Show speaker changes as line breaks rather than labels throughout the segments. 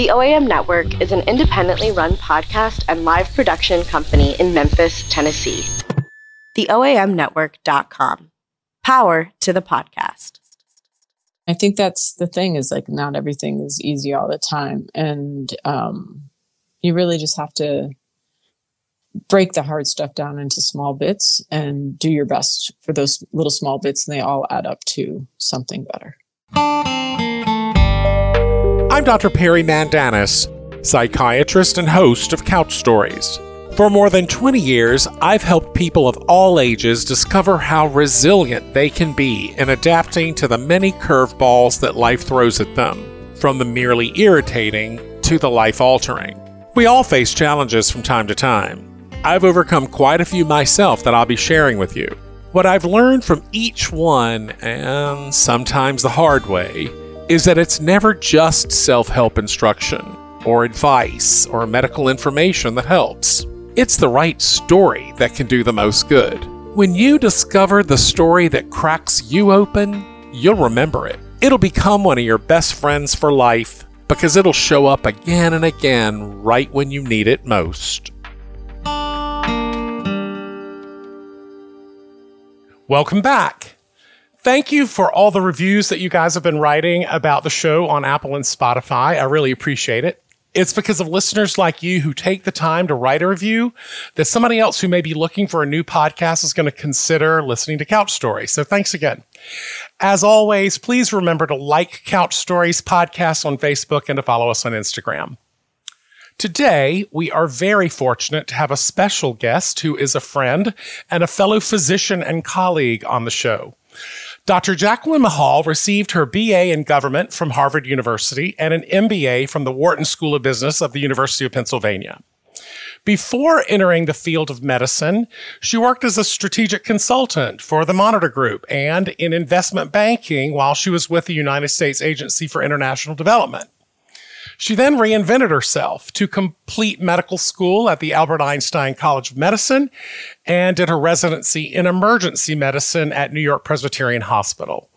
The OAM Network is an independently run podcast and live production company in Memphis, Tennessee. The TheOAMNetwork.com. Power to the podcast.
I think that's the thing is like not everything is easy all the time. And um, you really just have to break the hard stuff down into small bits and do your best for those little small bits, and they all add up to something better.
I'm Dr. Perry Mandanis, psychiatrist and host of Couch Stories. For more than 20 years, I've helped people of all ages discover how resilient they can be in adapting to the many curveballs that life throws at them, from the merely irritating to the life altering. We all face challenges from time to time. I've overcome quite a few myself that I'll be sharing with you. What I've learned from each one, and sometimes the hard way, is that it's never just self help instruction, or advice, or medical information that helps. It's the right story that can do the most good. When you discover the story that cracks you open, you'll remember it. It'll become one of your best friends for life because it'll show up again and again right when you need it most. Welcome back. Thank you for all the reviews that you guys have been writing about the show on Apple and Spotify. I really appreciate it. It's because of listeners like you who take the time to write a review that somebody else who may be looking for a new podcast is going to consider listening to Couch Stories. So thanks again. As always, please remember to like Couch Stories podcast on Facebook and to follow us on Instagram. Today, we are very fortunate to have a special guest who is a friend and a fellow physician and colleague on the show. Dr. Jacqueline Mahal received her BA in government from Harvard University and an MBA from the Wharton School of Business of the University of Pennsylvania. Before entering the field of medicine, she worked as a strategic consultant for the Monitor Group and in investment banking while she was with the United States Agency for International Development. She then reinvented herself to complete medical school at the Albert Einstein College of Medicine and did her residency in emergency medicine at New York Presbyterian Hospital.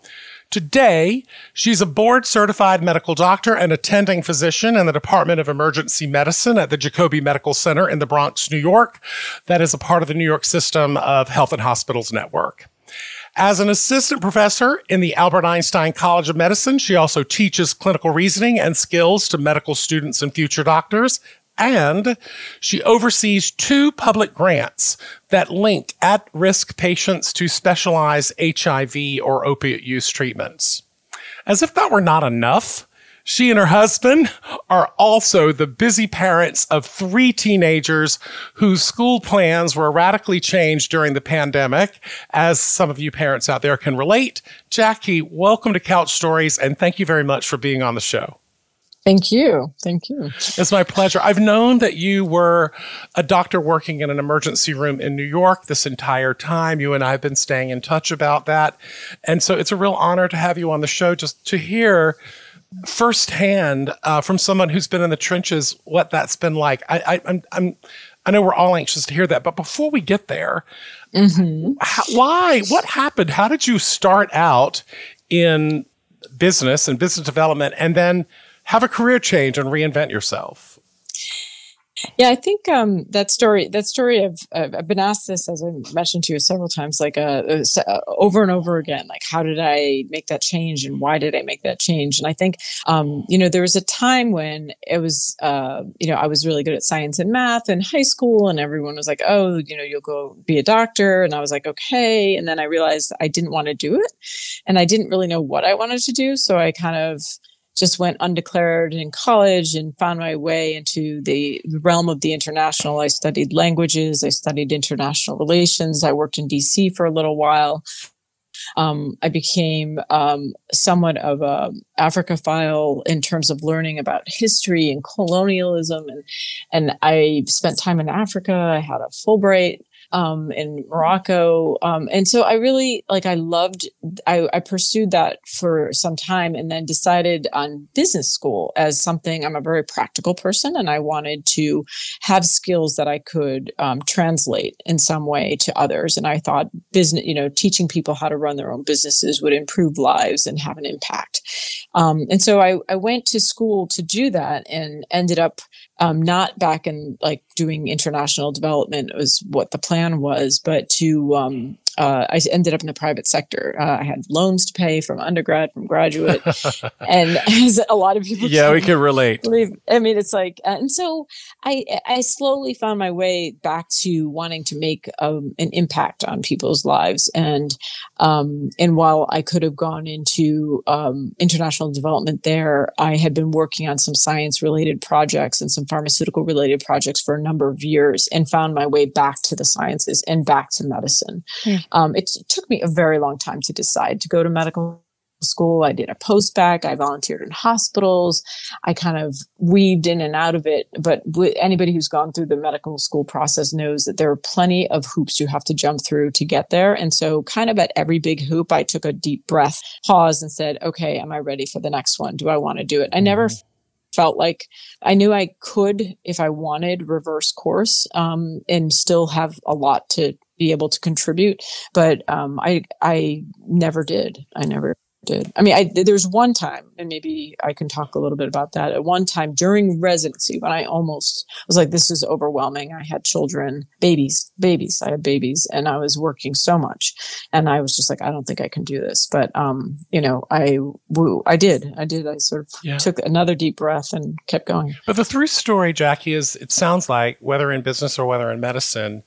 Today, she's a board certified medical doctor and attending physician in the Department of Emergency Medicine at the Jacobi Medical Center in the Bronx, New York, that is a part of the New York System of Health and Hospitals Network. As an assistant professor in the Albert Einstein College of Medicine, she also teaches clinical reasoning and skills to medical students and future doctors. And she oversees two public grants that link at risk patients to specialized HIV or opiate use treatments. As if that were not enough, she and her husband are also the busy parents of three teenagers whose school plans were radically changed during the pandemic, as some of you parents out there can relate. Jackie, welcome to Couch Stories, and thank you very much for being on the show.
Thank you. Thank you.
It's my pleasure. I've known that you were a doctor working in an emergency room in New York this entire time. You and I have been staying in touch about that. And so it's a real honor to have you on the show just to hear firsthand uh, from someone who's been in the trenches what that's been like. I, I, I'm, I'm, I know we're all anxious to hear that, but before we get there, mm-hmm. how, why? What happened? How did you start out in business and business development, and then have a career change and reinvent yourself?
Yeah, I think um, that story, that story of, uh, I've been asked this, as I mentioned to you several times, like uh, uh, over and over again, like, how did I make that change and why did I make that change? And I think, um, you know, there was a time when it was, uh, you know, I was really good at science and math in high school and everyone was like, oh, you know, you'll go be a doctor. And I was like, okay. And then I realized I didn't want to do it and I didn't really know what I wanted to do. So I kind of, just went undeclared in college and found my way into the realm of the international. I studied languages, I studied international relations, I worked in DC for a little while. Um, I became um, somewhat of a Africophile in terms of learning about history and colonialism, and and I spent time in Africa. I had a Fulbright um, in Morocco. Um, and so I really like, I loved, I, I pursued that for some time and then decided on business school as something, I'm a very practical person and I wanted to have skills that I could um, translate in some way to others. And I thought business, you know, teaching people how to run their own businesses would improve lives and have an impact. Um, and so I, I went to school to do that and ended up um, not back in like doing international development was what the plan was, but to um, uh, I ended up in the private sector. Uh, I had loans to pay from undergrad, from graduate, and as a lot of people,
yeah, we can relate.
Believe, I mean, it's like, uh, and so I I slowly found my way back to wanting to make um, an impact on people's lives, and um, and while I could have gone into um, international development there, I had been working on some science related projects and some pharmaceutical related projects for a number of years, and found my way back to the sciences and back to medicine. Hmm. Um, it, it took me a very long time to decide to go to medical school. I did a post bac. I volunteered in hospitals. I kind of weaved in and out of it. But anybody who's gone through the medical school process knows that there are plenty of hoops you have to jump through to get there. And so, kind of at every big hoop, I took a deep breath, paused, and said, okay, am I ready for the next one? Do I want to do it? I never mm-hmm felt like I knew I could, if I wanted, reverse course um, and still have a lot to be able to contribute. But um, I I never did. I never did. I mean, I, there's one time, and maybe I can talk a little bit about that. At one time during residency, when I almost was like, this is overwhelming. I had children, babies, babies. I had babies, and I was working so much, and I was just like, I don't think I can do this. But um, you know, I woo, I did, I did. I sort of yeah. took another deep breath and kept going.
But the through story, Jackie, is it sounds like whether in business or whether in medicine,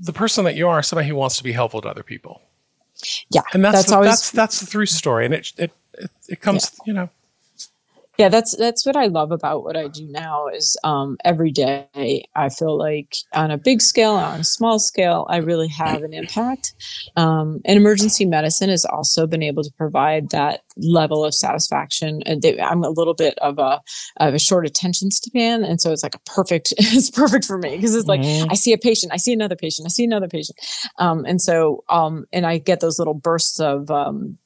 the person that you are, somebody who wants to be helpful to other people
yeah,
and that's that's, the, always, that's, that's the through story, and it it it, it comes, yeah. you know.
Yeah, that's that's what I love about what I do now. Is um, every day I feel like on a big scale, on a small scale, I really have an impact. Um, and emergency medicine has also been able to provide that level of satisfaction. And they, I'm a little bit of a of a short attention span, and so it's like a perfect. It's perfect for me because it's like mm-hmm. I see a patient, I see another patient, I see another patient, um, and so um, and I get those little bursts of um,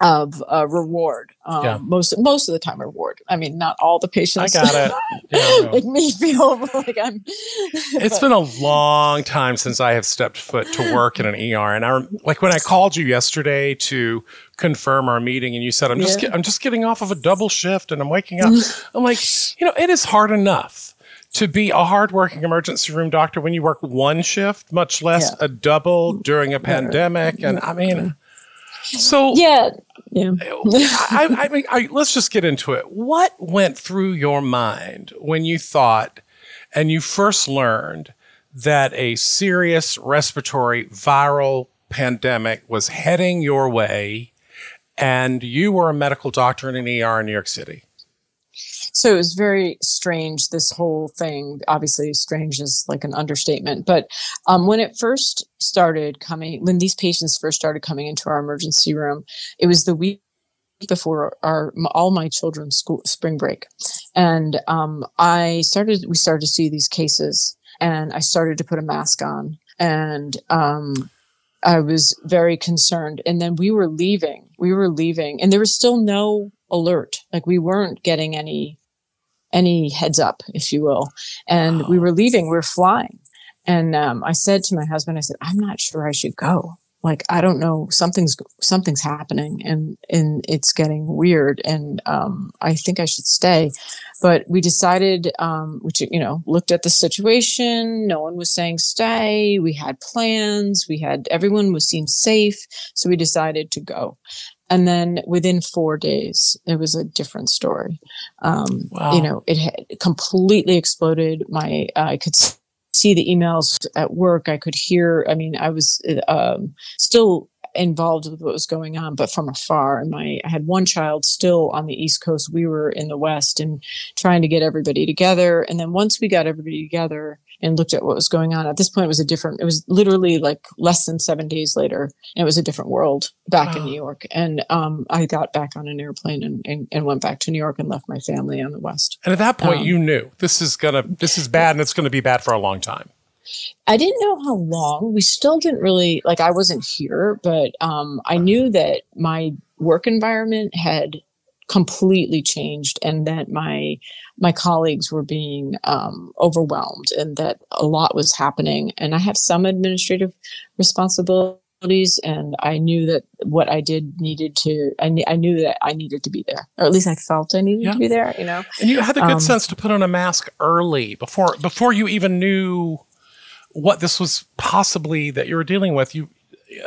of uh, reward. Um, yeah. Most most of the time, reward. I mean, not all the patients.
I got it.
Yeah, make me feel like I'm.
it's been a long time since I have stepped foot to work in an ER, and I like when I called you yesterday to confirm our meeting, and you said I'm just yeah. I'm just getting off of a double shift, and I'm waking up. I'm like, you know, it is hard enough to be a hardworking emergency room doctor when you work one shift, much less yeah. a double during a pandemic, and I mean. So
yeah, yeah.
I, I, mean, I, let's just get into it. What went through your mind when you thought and you first learned that a serious respiratory viral pandemic was heading your way, and you were a medical doctor in an ER in New York City?
So it was very strange this whole thing. Obviously strange is like an understatement but um, when it first started coming when these patients first started coming into our emergency room it was the week before our all my children's school spring break. And um, i started we started to see these cases and i started to put a mask on. And um, i was very concerned. And then we were leaving we were leaving and there was still no alert. Like we weren't getting any any heads up, if you will. And wow. we were leaving, we were flying. And um, I said to my husband, I said, I'm not sure I should go. Like, I don't know, something's, something's happening and, and it's getting weird. And um, I think I should stay. But we decided, um, which, you know, looked at the situation. No one was saying stay. We had plans. We had, everyone was seemed safe. So we decided to go and then within four days it was a different story. Um, wow. you know it had completely exploded. My uh, i could see the emails at work. I could hear i mean i was um, still involved with what was going on but from afar. And my i had one child still on the east coast. We were in the west and trying to get everybody together. And then once we got everybody together and looked at what was going on. At this point, it was a different, it was literally like less than seven days later, and it was a different world back wow. in New York. And um, I got back on an airplane and, and, and, went back to New York and left my family on the West.
And at that point, um, you knew this is gonna, this is bad and it's going to be bad for a long time.
I didn't know how long. We still didn't really like. I wasn't here, but um, I knew that my work environment had completely changed and that my my colleagues were being um, overwhelmed and that a lot was happening. And i have some administrative responsibilities and i knew that what i did needed to i, I knew that i needed to be there or at least i felt i needed yeah. to be there you know?
And you had the good um, sense to put on a mask early before before you even knew what this was possibly that you were dealing with. You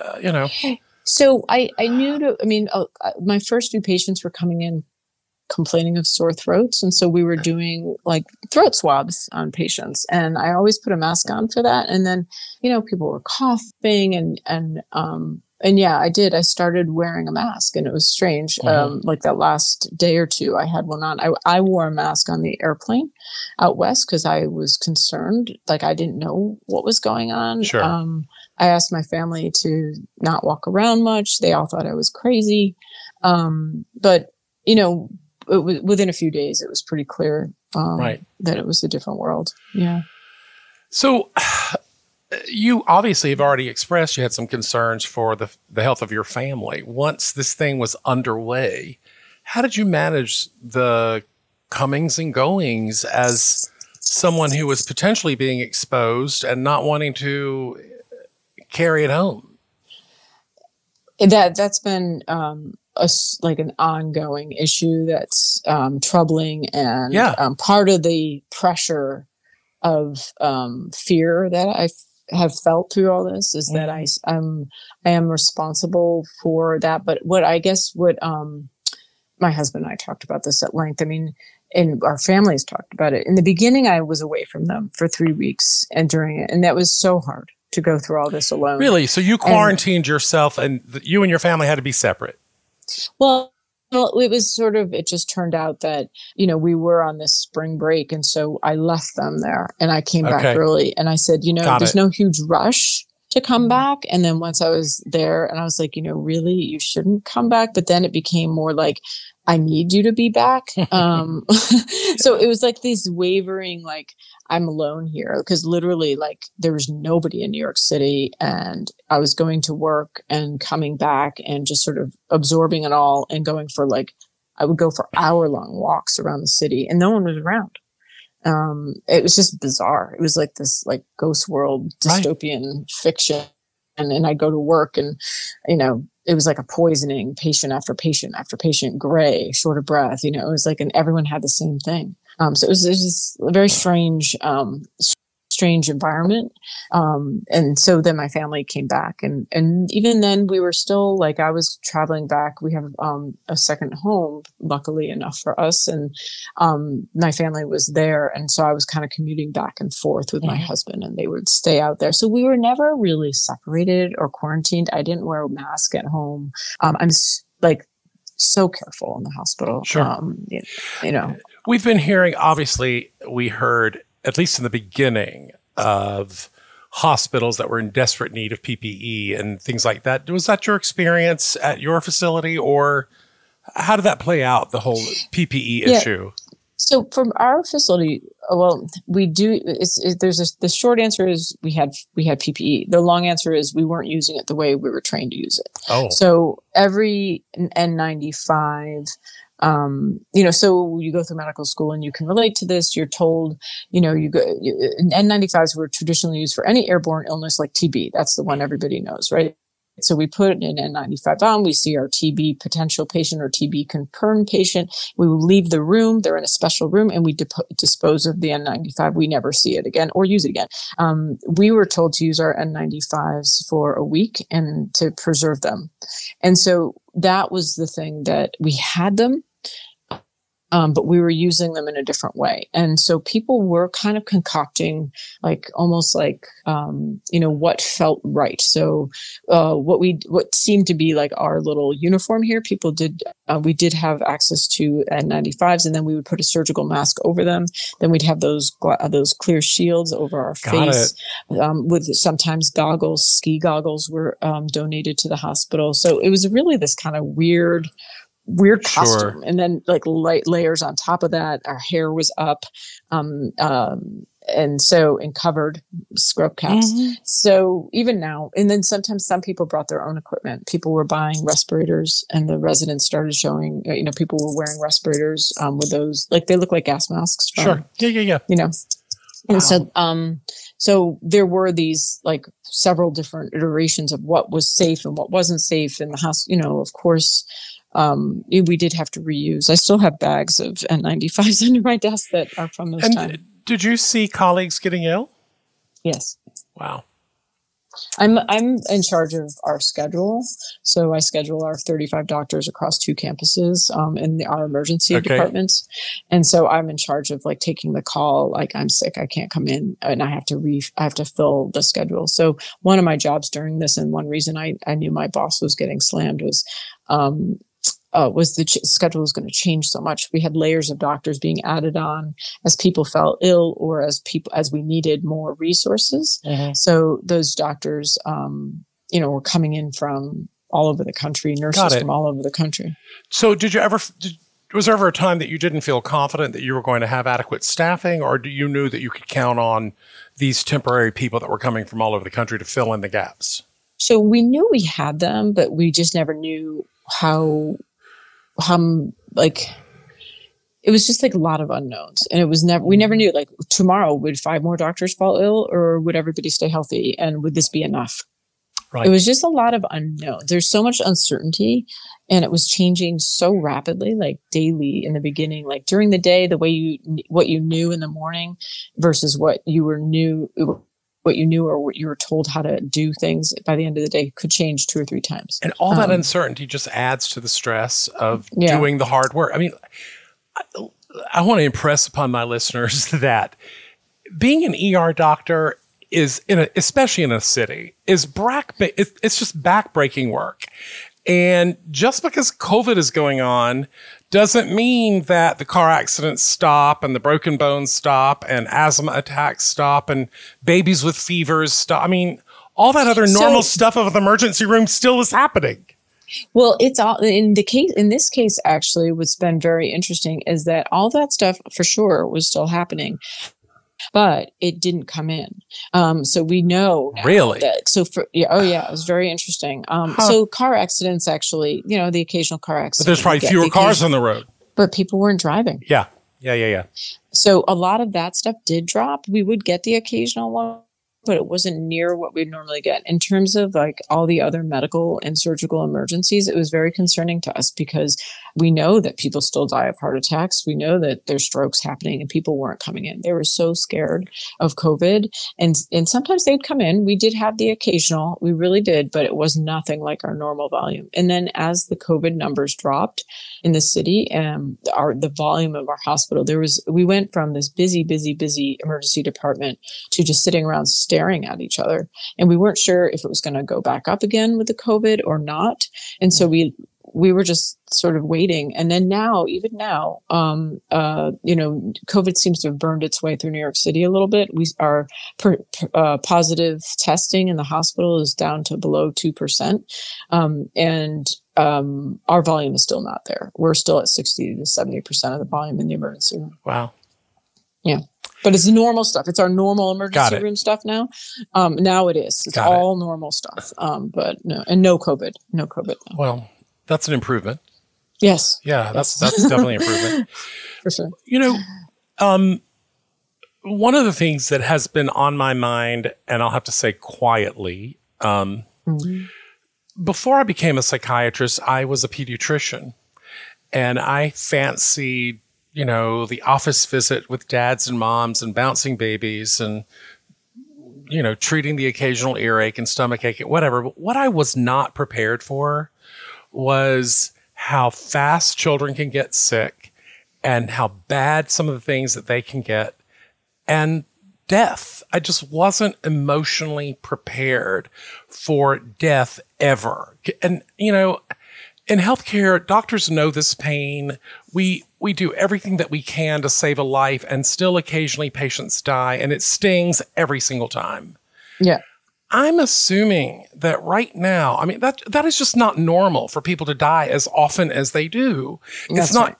uh, you know
so I, I knew to, I mean, uh, my first few patients were coming in complaining of sore throats. And so we were doing like throat swabs on patients. And I always put a mask on for that. And then, you know, people were coughing and, and, um, and yeah, I did. I started wearing a mask and it was strange. Mm-hmm. Um, like that last day or two, I had one on. I, I wore a mask on the airplane out west because I was concerned. Like I didn't know what was going on.
Sure. Um,
I asked my family to not walk around much. They all thought I was crazy. Um, but, you know, it within a few days, it was pretty clear um, right. that it was a different world. Yeah.
So, you obviously have already expressed you had some concerns for the, the health of your family. Once this thing was underway, how did you manage the comings and goings as someone who was potentially being exposed and not wanting to carry it home.
That that's been um, a like an ongoing issue that's um, troubling and
yeah.
um, part of the pressure of um, fear that I have felt through all this is mm-hmm. that I I'm I am responsible for that. But what I guess what um, my husband and I talked about this at length. I mean, and our families talked about it. In the beginning, I was away from them for three weeks and during it, and that was so hard to go through all this alone.
Really? So you quarantined and, yourself and you and your family had to be separate?
Well, well, it was sort of, it just turned out that, you know, we were on this spring break. And so I left them there and I came okay. back early and I said, you know, Got there's it. no huge rush to come mm-hmm. back. And then once I was there and I was like, you know, really, you shouldn't come back. But then it became more like, I need you to be back. Um, so it was like these wavering, like, I'm alone here because literally, like, there was nobody in New York City. And I was going to work and coming back and just sort of absorbing it all and going for like, I would go for hour long walks around the city and no one was around. Um, it was just bizarre. It was like this, like, ghost world dystopian right. fiction. And, and I'd go to work and, you know, it was like a poisoning patient after patient after patient, gray, short of breath. You know, it was like, and everyone had the same thing. Um, so it was, it was just a very strange, um, strange environment. Um, and so then my family came back and, and even then we were still like, I was traveling back. We have, um, a second home, luckily enough for us. And, um, my family was there. And so I was kind of commuting back and forth with mm-hmm. my husband and they would stay out there. So we were never really separated or quarantined. I didn't wear a mask at home. Um, I'm like, so careful in the hospital.
Sure.
Um, you, you know,
we've been hearing, obviously, we heard at least in the beginning of hospitals that were in desperate need of PPE and things like that. Was that your experience at your facility, or how did that play out? The whole PPE yeah. issue.
So from our facility, well, we do. It's, it, there's a, the short answer is we had we had PPE. The long answer is we weren't using it the way we were trained to use it.
Oh,
so every N95 um, you know, so you go through medical school and you can relate to this. You're told, you know, you go, you, N95s were traditionally used for any airborne illness like TB. That's the one everybody knows, right? So we put an N95 on, we see our TB potential patient or TB confirmed patient. We leave the room. They're in a special room and we dip- dispose of the N95. We never see it again or use it again. Um, we were told to use our N95s for a week and to preserve them. And so that was the thing that we had them um, but we were using them in a different way. And so people were kind of concocting, like almost like, um, you know, what felt right. So uh, what we, what seemed to be like our little uniform here, people did, uh, we did have access to N95s and then we would put a surgical mask over them. Then we'd have those, uh, those clear shields over our Got face um, with sometimes goggles, ski goggles were um, donated to the hospital. So it was really this kind of weird, weird costume sure. and then like light layers on top of that our hair was up um, um, and so and covered scrub caps.
Mm-hmm.
So even now, and then sometimes some people brought their own equipment. People were buying respirators, and the residents started showing. uh, You know, people were wearing respirators um, with those, like they look like gas masks. from-
Sure. Yeah, yeah, yeah.
You know, and so um, so there were these like several different iterations of what was safe and what wasn't safe in the house. You know, of course. Um, we did have to reuse. I still have bags of N95s under my desk that are from those
And
times.
did you see colleagues getting ill?
Yes.
Wow.
I'm I'm in charge of our schedule, so I schedule our 35 doctors across two campuses um, in the, our emergency
Okay.
departments, and so I'm in charge of like taking the call. Like I'm sick, I can't come in, and I have to re I have to fill the schedule. So one of my jobs during this, and one reason I I knew my boss was getting slammed was. Um, uh, was the ch- schedule was going to change so much. We had layers of doctors being added on as people fell ill or as people as we needed more resources. So those doctors, um, you know, were coming in from all over the country, nurses from all over the country.
So, did you ever? Did, was there ever a time that you didn't feel confident that you were going to have adequate staffing, or do you knew that you could count on these temporary people that were coming from all over the country to fill in the gaps?
So we knew we had them, but we just never knew how, how like, it was just like a lot of unknowns, and it was never we never knew like tomorrow would five more doctors fall ill, or would everybody stay healthy, and would this be enough?
Right.
It was just a lot of unknown. There's so much uncertainty and it was changing so rapidly, like daily in the beginning, like during the day, the way you, what you knew in the morning versus what you were new, what you knew or what you were told how to do things by the end of the day could change two or three times.
And all that
Um,
uncertainty just adds to the stress of
Yeah.
doing the hard work. I mean, I, I want to impress upon my listeners that being an ER doctor is in a, especially in a city, is brack. It's, it's just backbreaking work. And just because COVID is going on doesn't mean that the car accidents stop and the broken bones stop and asthma attacks stop and babies with fevers stop. I mean, all that other normal
So-
stuff of the emergency room still is happening.
Well, it's all in the case, in this case, actually, what's been very interesting is that all that stuff for sure was still happening. But it didn't come in, um, so we know
Really?
That, so for yeah, oh yeah, it was very interesting. Um,
Huh.
So car accidents, actually, you know, the occasional car accident.
But there's probably fewer
the
cars on the road.
but people weren't driving.
Yeah. Yeah. Yeah. Yeah.
So a lot of that stuff did drop. We would get the occasional one, but it wasn't near what we'd normally get. In terms of like all the other medical and surgical emergencies, it was very concerning to us because we know that people still die of heart attacks. We know that there's strokes happening and people weren't coming in. They were so scared of COVID. And and sometimes they'd come in. We did have the occasional, we really did, but it was nothing like our normal volume. And then as the COVID numbers dropped, in the city um our the volume of our hospital there was we went from this busy busy busy emergency department to just sitting around staring at each other and we weren't sure if it was going to go back up again with the covid or not and so we we were just sort of waiting and then now even now um uh you know covid seems to have burned its way through new york city a little bit we are per, per- uh, positive testing in the hospital is down to below 2% um, and um, our volume is still not there. We're still at 60 to 70% of the volume in the emergency room.
Wow. Yeah.
But it's normal stuff. It's our normal emergency room stuff now. Um, now it is. It's
Got it.
all normal stuff. Um, but no, and no COVID. No COVID. now.
Well, that's an improvement.
Yes,
Yeah. That's, that's definitely an improvement.
for sure.
You know, um, one of the things that has been on my mind, and I'll have to say quietly, um,
Mhm.
before I became a psychiatrist, I was a pediatrician and I fancied, you know, the office visit with dads and moms and bouncing babies and, you know, treating the occasional earache and stomach ache, whatever. But what I was not prepared for was how fast children can get sick and how bad some of the things that they can get and death. I just wasn't emotionally prepared for death ever. And, you know, in healthcare, doctors know this pain. We we do everything that we can to save a life, and still occasionally patients die, and it stings every single time.
Yeah.
I'm assuming that right now, I mean that that is just not normal for people to die as often as they do.
That's
it's not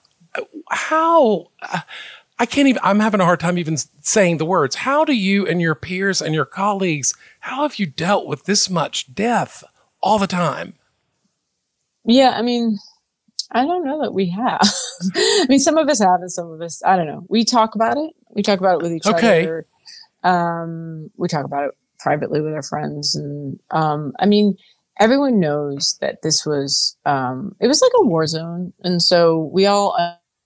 how I can't even, I'm having a hard time even saying the words. How do you and your peers and your colleagues, how have you dealt with this much death all the time?
Yeah, I mean, I don't know that we have. I mean, some of us have, and some of us, I don't know. We talk about it. We talk about it with each okay. other. Um, we talk about it privately with our friends, and um, I mean, everyone knows that this was um, it was like a war zone, and so we all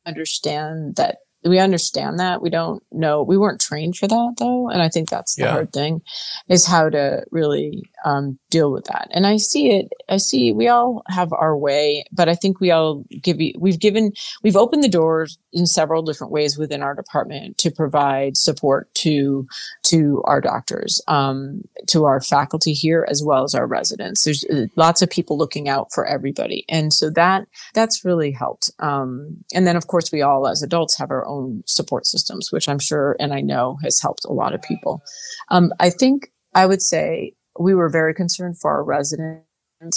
understand that we understand that. We don't know we weren't trained for that though. And i think that's the yeah. hard thing is how to really um, deal with that. And i see it i see we all have our way but i think we all give you we've given we've opened the doors in several different ways within our department to provide support to to our doctors um, to our faculty here as well as our residents. There's uh, lots of people looking out for everybody. And so that that's really helped. Um, and then of course we all as adults have our own support systems which i'm sure and i know has helped a lot of people. Um, i think i would say we were very concerned for our residents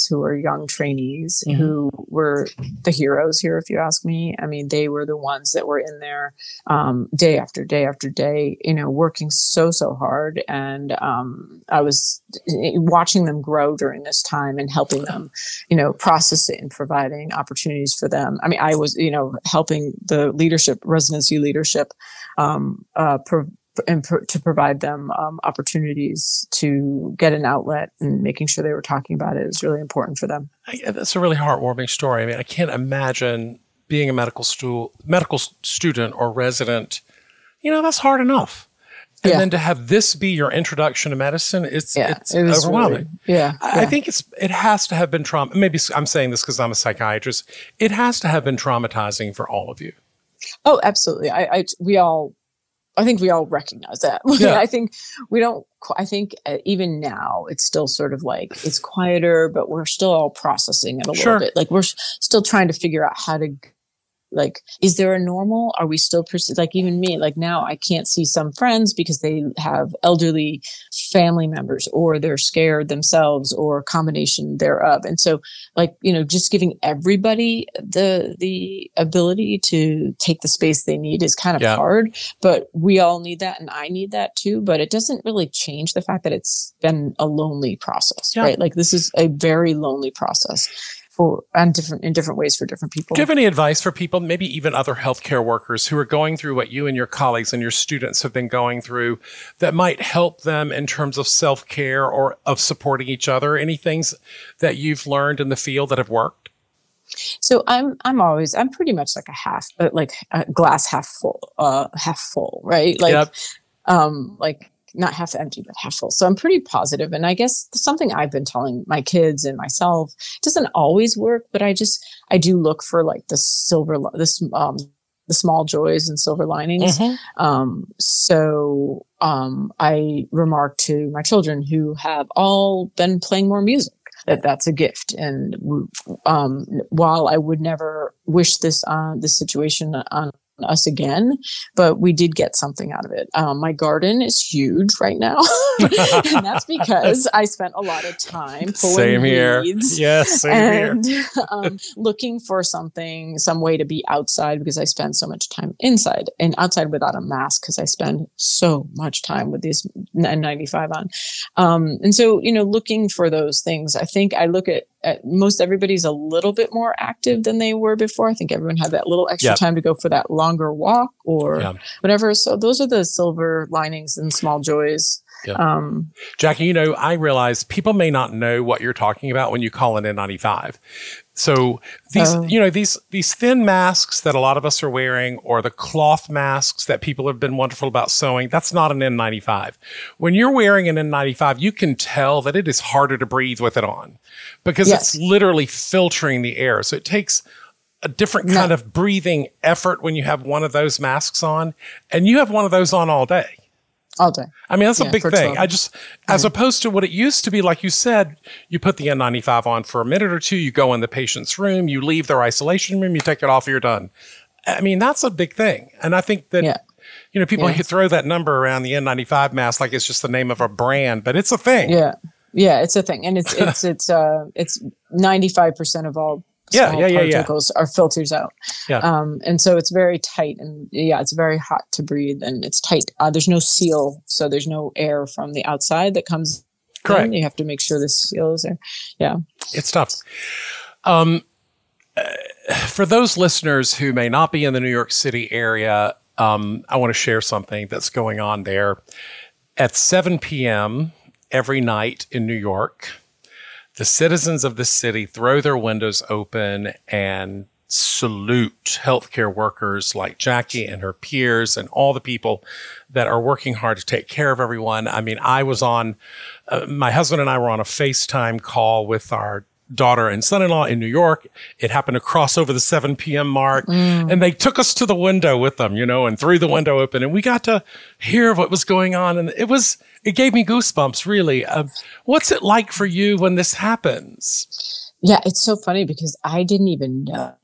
who were young trainees mm-hmm. who were the heroes here, if you ask me. I mean, they were the ones that were in there um, day after day after day, you know, working so, so hard. And um, I was watching them grow during this time and helping them, you know, process it and providing opportunities for them. I mean, I was, you know, helping the leadership, residency leadership, um, uh, pro- and pr- to provide them um, opportunities to get an outlet and making sure they were talking about it is really important for them.
I, that's a really heartwarming story. I mean, I can't imagine being a medical stu- medical student or resident. You know, that's hard enough. And yeah. then to have this be your introduction to medicine, it's yeah, it's it overwhelming.
Really, yeah,
I, yeah, I think it's it has to have been trauma. Maybe I'm saying this because I'm a psychiatrist. It has to have been traumatizing for all of you.
Oh, absolutely. I, I we all I think we all recognize that. Yeah. I think we don't, I think uh, even now it's still sort of like it's quieter, but we're still all processing it a sure. little bit. Like we're still trying to figure out how to like is there a normal are we still pers- like even me like now i can't see some friends because they have elderly family members or they're scared themselves or a combination thereof and so like you know just giving everybody the the ability to take the space they need is kind of yeah. hard but we all need that and i need that too but it doesn't really change the fact that it's been a lonely process yeah. right like this is a very lonely process for and different in different ways for different people.
Do you have any advice for people, maybe even other healthcare workers who are going through what you and your colleagues and your students have been going through that might help them in terms of self care or of supporting each other? Any things that you've learned in the field that have worked?
So I'm I'm always I'm pretty much like a half uh, like a glass half full uh half full right like yep. um like not half empty, but half full. So I'm pretty positive. And I guess something I've been telling my kids and myself doesn't always work, but I just, I do look for like the silver, this, um, the small joys and silver linings. Mm-hmm. Um, so um, I remark to my children who have all been playing more music that that's a gift. And um, while I would never wish this on this situation on us again, but we did get something out of it. Um, my garden is huge right now, and that's because I spent a lot of time pulling same here. weeds.
Yes, same and, here.
um, looking for something, some way to be outside because I spend so much time inside and outside without a mask because I spend so much time with these N95 on. Um, and so, you know, looking for those things, I think I look at most everybody's a little bit more active than they were before. I think everyone had that little extra yep. time to go for that longer walk or yeah. whatever. So those are the silver linings and small joys.
Yep. Um, Jackie, you know, I realize people may not know what you're talking about when you call an N95. So these, uh, you know, these these thin masks that a lot of us are wearing, or the cloth masks that people have been wonderful about sewing, that's not an N95. When you're wearing an N95, you can tell that it is harder to breathe with it on because yes. it's literally filtering the air. So it takes a different kind no. of breathing effort when you have one of those masks on, and you have one of those on all day
all day.
I mean, that's yeah, a big thing. 12. I just, as opposed to what it used to be, like you said, you put the N95 on for a minute or two, you go in the patient's room, you leave their isolation room, you take it off, you're done. I mean, that's a big thing. And I think that, yeah. you know, people yeah. throw that number around the N95 mask like it's just the name of a brand, but it's a thing.
Yeah. Yeah, it's a thing. And it's, it's, it's, uh, it's 95% of all
Yeah,
small
yeah, yeah, yeah.
are filters out.
Yeah.
Um, and so it's very tight and yeah, it's very hot to breathe and it's tight. Uh, there's no seal, so there's no air from the outside that comes.
Correct.
In. You have to make sure the seal is there. Yeah.
It's tough. Um, uh, for those listeners who may not be in the New York City area, um, I want to share something that's going on there. At 7 p.m. every night in New York, the citizens of the city throw their windows open and salute healthcare workers like Jackie and her peers and all the people that are working hard to take care of everyone. I mean, I was on, uh, my husband and I were on a FaceTime call with our daughter and son-in-law in New York. It happened to cross over the 7 p.m. mark and they took us to the window with them, you know, and threw the window open and we got to hear what was going on. And it was, it gave me goosebumps really. Uh, what's it like for you when this happens?
Yeah, it's so funny because I didn't even know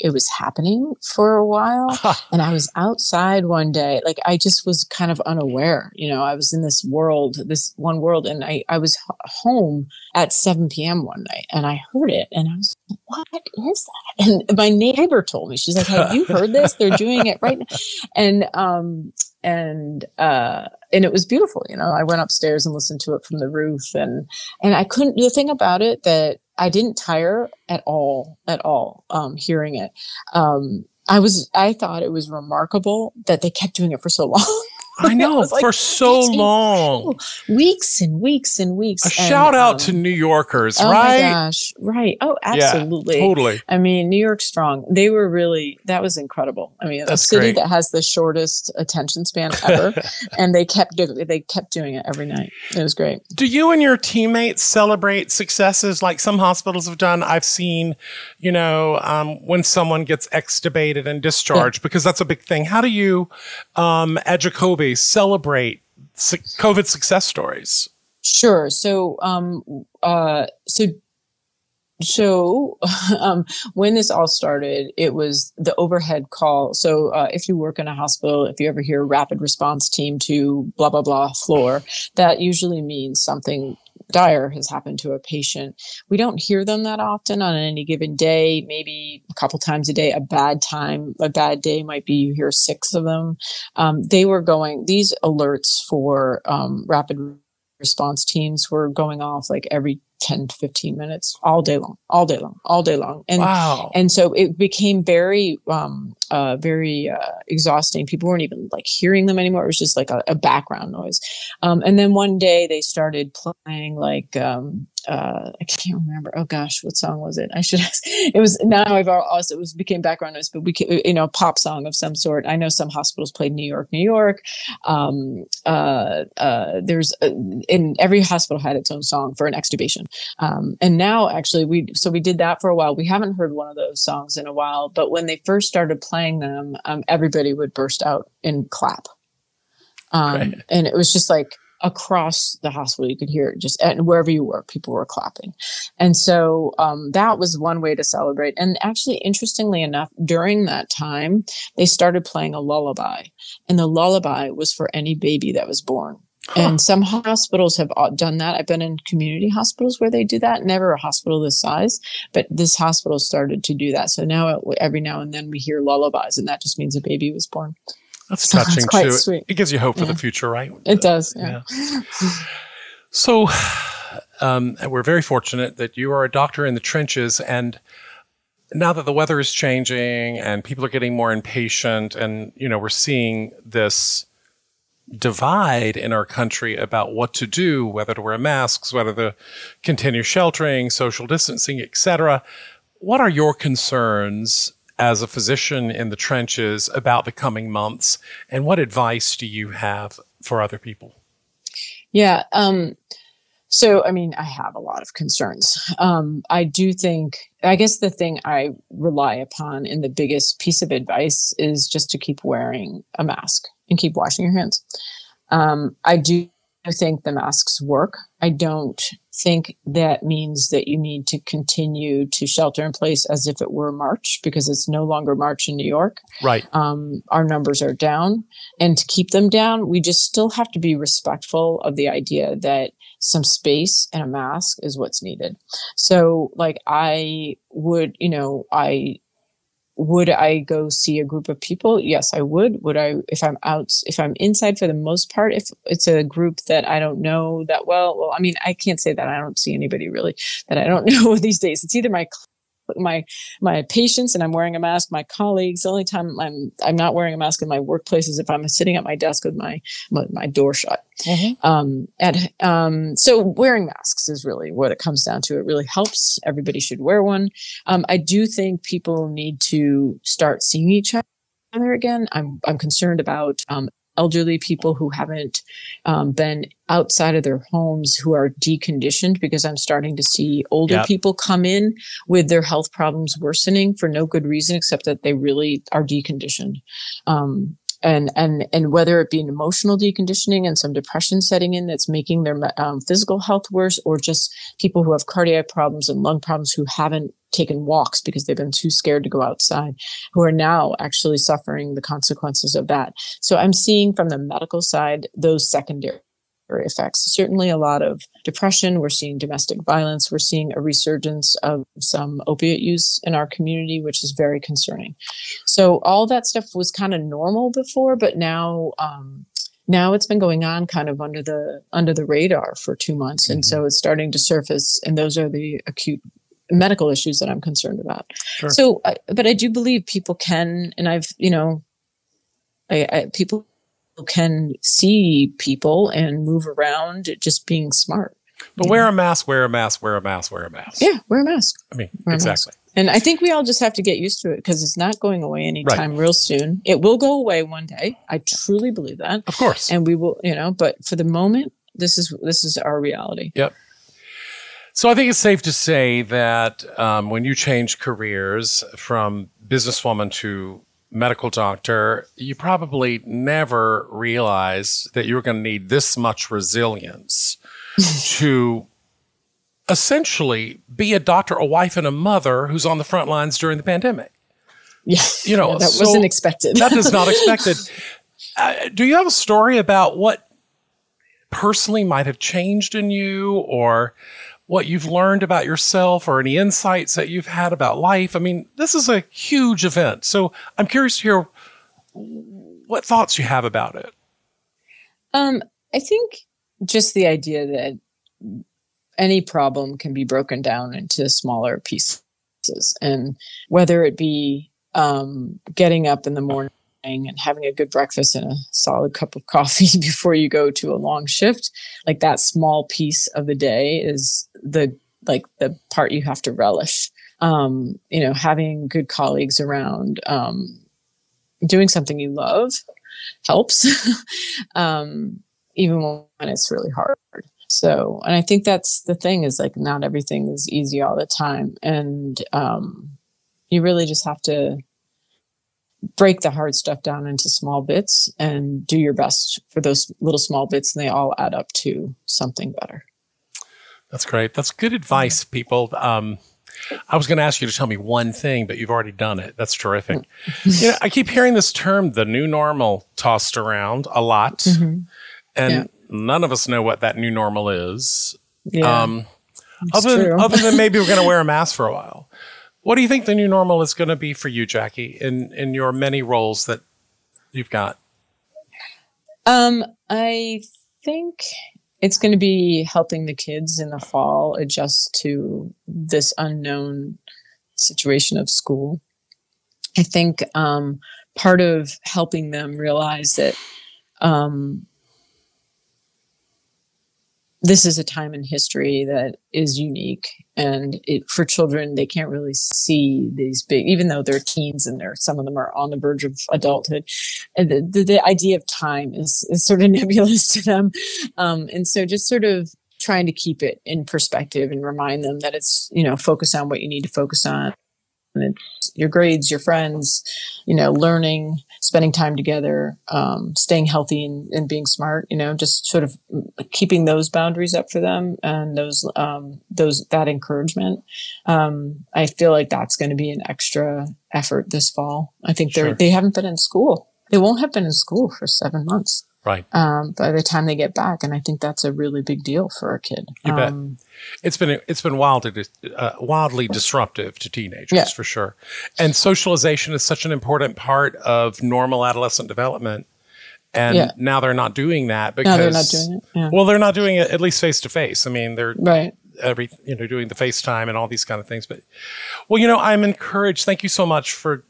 it was happening for a while. and I was outside one day, like I just was kind of unaware. You know, I was in this world, this one world, and I, I was h- home at 7 p.m. one night and I heard it and I was like, what is that? And my neighbor told me, she's like, have you heard this? They're doing it right now. And, um, and uh and it was beautiful you know i went upstairs and listened to it from the roof and and i couldn't the thing about it that i didn't tire at all at all um hearing it. Um i was i thought it was remarkable that they kept doing it for so long
I know
like,
for so long.
weeks and weeks and weeks
A
and,
shout out
um,
to New Yorkers,
oh
right?
my gosh right oh
Yeah,
absolutely
totally.
I mean, New York strong. They were really that was incredible. I mean,
That's
a city
great.
that has the shortest attention span ever, and they kept do- they kept doing it every night. It was great.
Do you and your teammates celebrate successes like some hospitals have done? I've seen, you know, um, when someone gets extubated and discharged, because that's a big thing. How do you, um, at Jacobi, celebrate COVID success stories?
Sure. So, um, uh, so. So, um, when this all started, it was the overhead call. So, uh, if you work in a hospital, if you ever hear rapid response team to blah, blah, blah floor, that usually means something dire has happened to a patient. We don't hear them that often on any given day, maybe a couple times a day. A bad time, a bad day might be you hear six of them. Um, they were going, these alerts for um, rapid response teams were going off like every 10 to 15 minutes all day long, all day long, all day long. And
wow.
and so it became very um uh very uh exhausting people weren't even like hearing them anymore it was just like a, a background noise um and then one day they started playing like um uh i can't remember. Oh gosh what song was it? I should ask. It was now i've also it was became background noise but we you know pop song of some sort. I know some hospitals played new york new york. Um uh uh there's uh, in every hospital had its own song for an extubation. Um, and now actually we so we did that for a while. We haven't heard one of those songs in a while but when they first started playing them um, everybody would burst out and clap. Um,
Right.
and it was just like across the hospital you could hear it just and wherever you were people were clapping and so um, that was one way to celebrate and actually interestingly enough during that time they started playing a lullaby and the lullaby was for any baby that was born and some hospitals have uh, done that. I've been in community hospitals where they do that. Never a hospital this size, but this hospital started to do that. So now every now and then we hear lullabies, and that just means a baby was born.
That's touching
quite
too.
sweet.
It gives you hope for the future, right?
It does. Yeah.
So, um, we're very fortunate that you are a doctor in the trenches, and now that the weather is changing and people are getting more impatient, and you know we're seeing this divide in our country about what to do, whether to wear masks, whether to continue sheltering, social distancing, etc. What are your concerns as a physician in the trenches about the coming months, and what advice do you have for other people?
Yeah. Um, so, I mean, I have a lot of concerns. Um, I do think, I guess the thing I rely upon and the biggest piece of advice is just to keep wearing a mask and keep washing your hands. Um, I do think the masks work. I don't think that means that you need to continue to shelter in place as if it were March because it's no longer March in New York
Right.
um, our numbers are down. And to keep them down, we just still have to be respectful of the idea that some space and a mask is what's needed. So, like, I would, you know, I would I go see a group of people? Yes, I would. Would I, if I'm out, if I'm inside for the most part, if it's a group that I don't know that well, well, I mean, I can't say that I don't see anybody really that I don't know these days. It's either my my my patients and I'm wearing a mask. My colleagues. The only time I'm I'm not wearing a mask in my workplace is if I'm sitting at my desk with my my, my door shut. Mm-hmm. Um, and um, so wearing masks is really what it comes down to. It really helps. Everybody should wear one. Um, I do think people need to start seeing each other again. I'm I'm concerned about um, elderly people who haven't um, been outside of their homes who are deconditioned because I'm starting to see older yep. people come in with their health problems worsening for no good reason except that they really are deconditioned. Um, and and and whether it be an emotional deconditioning and some depression setting in that's making their um, physical health worse, or just people who have cardiac problems and lung problems who haven't taken walks because they've been too scared to go outside, who are now actually suffering the consequences of that. So I'm seeing from the medical side those secondary effects. Certainly a lot of depression. We're seeing domestic violence. We're seeing a resurgence of some opiate use in our community, which is very concerning. So all that stuff was kind of normal before, but now, um, now it's been going on kind of under the under the radar for two months and mm-hmm. so it's starting to surface and those are the acute medical issues that i'm concerned about sure. so but i do believe people can and i've you know I, I, people can see people and move around just being smart.
But wear know? a mask, wear a mask, wear a mask, wear a mask.
Yeah, wear a mask.
I mean, wear exactly.
And I think we all just have to get used to it because it's not going away anytime right. real soon. It will go away one day. I truly believe that.
Of course.
And we will, you know, but for the moment, this is this is our reality.
Yep. So I think it's safe to say that um, when you change careers from businesswoman to medical doctor, you probably never realized that you were going to need this much resilience to essentially be a doctor, a wife, and a mother who's on the front lines during the pandemic.
Yeah, you know, yeah, that so wasn't expected.
that is not expected. Uh, do you have a story about what personally might have changed in you, or what you've learned about yourself or any insights that you've had about life. I mean, this is a huge event. So I'm curious to hear what thoughts you have about it.
Um, I think just the idea that any problem can be broken down into smaller pieces. And whether it be um, getting up in the morning and having a good breakfast and a solid cup of coffee before you go to a long shift like that small piece of the day is the like the part you have to relish. Um you know having good colleagues around um doing something you love helps um even when it's really hard. So and i think that's the thing is like not everything is easy all the time. And um you really just have to break the hard stuff down into small bits and do your best for those little small bits and they all add up to something better.
That's great. That's good advice people. Um, i was going to ask you to tell me one thing but you've already done it. That's terrific. Mm. you know, i keep hearing this term the new normal tossed around a lot. Mm-hmm. and yeah. none of us know what that new normal is. Yeah. Um, other, than, other than maybe we're going to wear a mask for a while what do you think the new normal is going to be for you, Jackie, in in your many roles that you've got?
Um, I think it's going to be helping the kids in the fall adjust to this unknown situation of school. I think um, part of helping them realize that um, this is a time in history that is unique and it, for children they can't really see these big even though they're teens and they're some of them are on the verge of adulthood and the, the, the idea of time is, is sort of nebulous to them. Um, and so just sort of trying to keep it in perspective and remind them that it's you know focus on what you need to focus on and it's your grades your friends you know learning spending time together, um, staying healthy and, and, being smart, you know, just sort of keeping those boundaries up for them and those, um, those, that encouragement. Um, I feel like that's going to be an extra effort this fall. I think they're, sure. they haven't been in school. They won't have been in school for seven months.
Right.
Um, by the time they get back, and I think that's a really big deal for a kid.
You bet.
Um,
It's been it's been wildly uh, wildly disruptive to teenagers
Yeah.
for sure, and socialization is such an important part of normal adolescent development. And
Yeah.
now they're not doing that because
no, they're not doing it. Yeah.
well, they're not doing it at least face to face. I mean, they're
right.
every you know doing the FaceTime and all these kind of things. But well, you know, I'm encouraged. Thank you so much for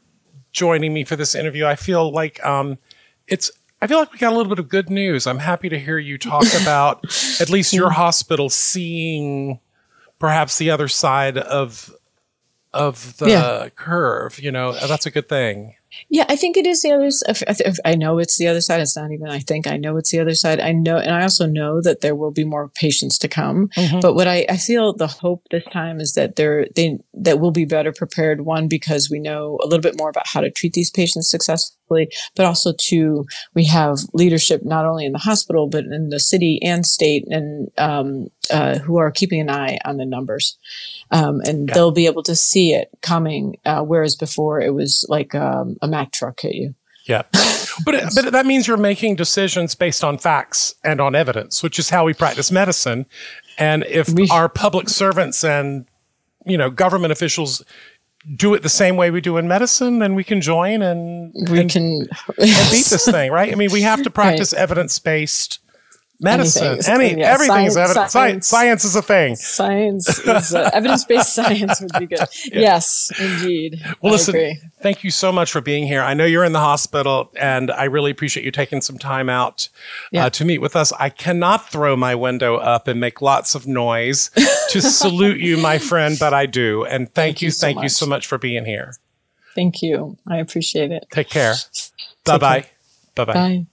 joining me for this interview. I feel like um, it's. I feel like we got a little bit of good news. I'm happy to hear you talk about at least your hospital seeing perhaps the other side of of the
Yeah.
curve. You know, that's a good thing.
Yeah, I think it is the other. I know it's the other side. It's not even. I think I know it's the other side. I know, and I also know that there will be more patients to come. But what I, I feel the hope this time is that they're they that we'll be better prepared. One because we know a little bit more about how to treat these patients successfully, but also two we have leadership not only in the hospital but in the city and state and um, uh, who are keeping an eye on the numbers, um, and
Yeah.
they'll be able to see it coming. Uh, whereas before it was like um, a Mack truck hit you.
Yeah. But, it- but that means you're making decisions based on facts and on evidence, which is how we practice medicine. And if
We-
our public servants and, you know, government officials do it the same way we do in medicine, then we can join and,
We
and,
can
and beat this thing, right? I mean, we have to practice evidence based medicine.
Anything.
Any,
Yeah,
everything is
science-
evidence. Science.
science.
science is a thing.
Science is uh, evidence-based science would be good. Yes, indeed.
Well,
I
listen,
agree.
thank you so much for being here. I know you're in the hospital, and I really appreciate you taking some time out
Yeah.
uh, to meet with us. I cannot throw my window up and make lots of noise to salute you, my friend, but I do. And thank, you,
you so
thank you so much for being here.
Thank you. I appreciate it.
Take care. Bye bye. Bye bye.
Bye.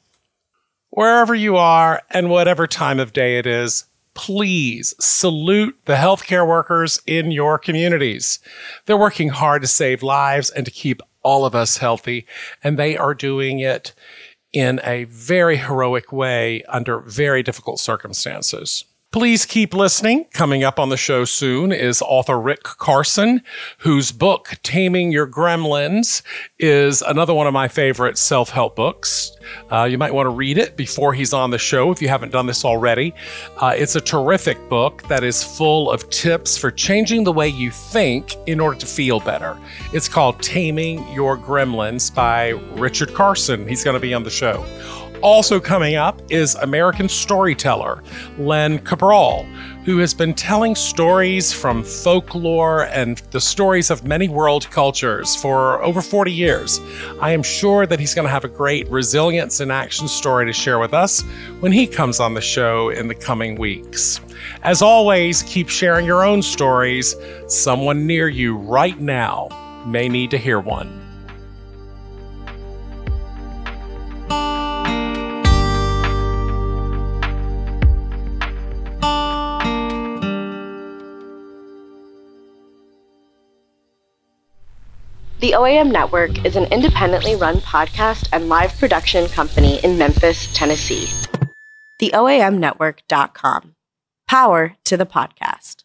Wherever you are and whatever time of day it is, please salute the healthcare workers in your communities. They're working hard to save lives and to keep all of us healthy, and they are doing it in a very heroic way under very difficult circumstances. Please keep listening. Coming up on the show soon is author Rick Carson, whose book, Taming Your Gremlins, is another one of my favorite self help books. Uh, you might want to read it before he's on the show if you haven't done this already. Uh, it's a terrific book that is full of tips for changing the way you think in order to feel better. It's called Taming Your Gremlins by Richard Carson. He's going to be on the show. Also coming up is American storyteller Len Cabral, who has been telling stories from folklore and the stories of many world cultures for over 40 years. I am sure that he's going to have a great resilience and action story to share with us when he comes on the show in the coming weeks. As always, keep sharing your own stories. Someone near you right now may need to hear one.
The OAM Network is an independently run podcast and live production company in Memphis, Tennessee. TheOAMNetwork.com. Power to the podcast.